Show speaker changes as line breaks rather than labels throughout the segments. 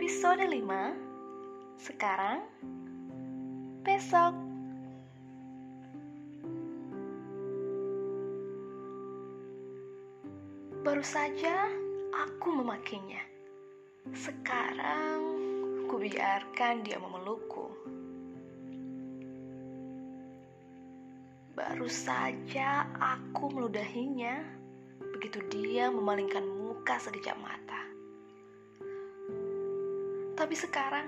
Episode 5 Sekarang Besok. Baru saja aku memakinya. Sekarang ku biarkan dia memelukku. Baru saja aku meludahinya. Begitu dia memalingkan muka sekejap mata Tapi sekarang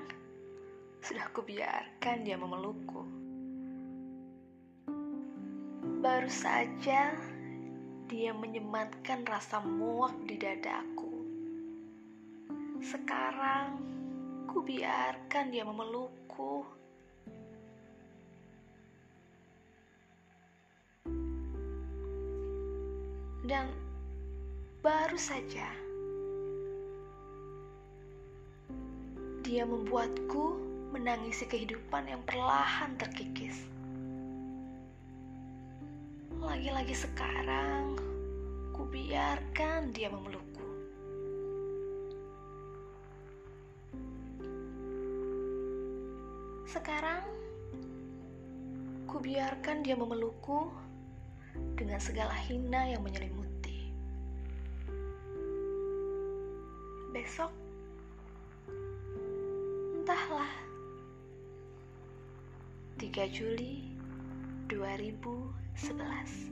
sudah kubiarkan dia memelukku. Baru saja dia menyematkan rasa muak di dadaku. Sekarang kubiarkan dia memelukku. Dan baru saja dia membuatku menangisi kehidupan yang perlahan terkikis. Lagi-lagi sekarang, ku biarkan dia memelukku. Sekarang, ku biarkan dia memelukku dengan segala hina yang menyelimuti. Besok, entahlah. 3 Juli 2011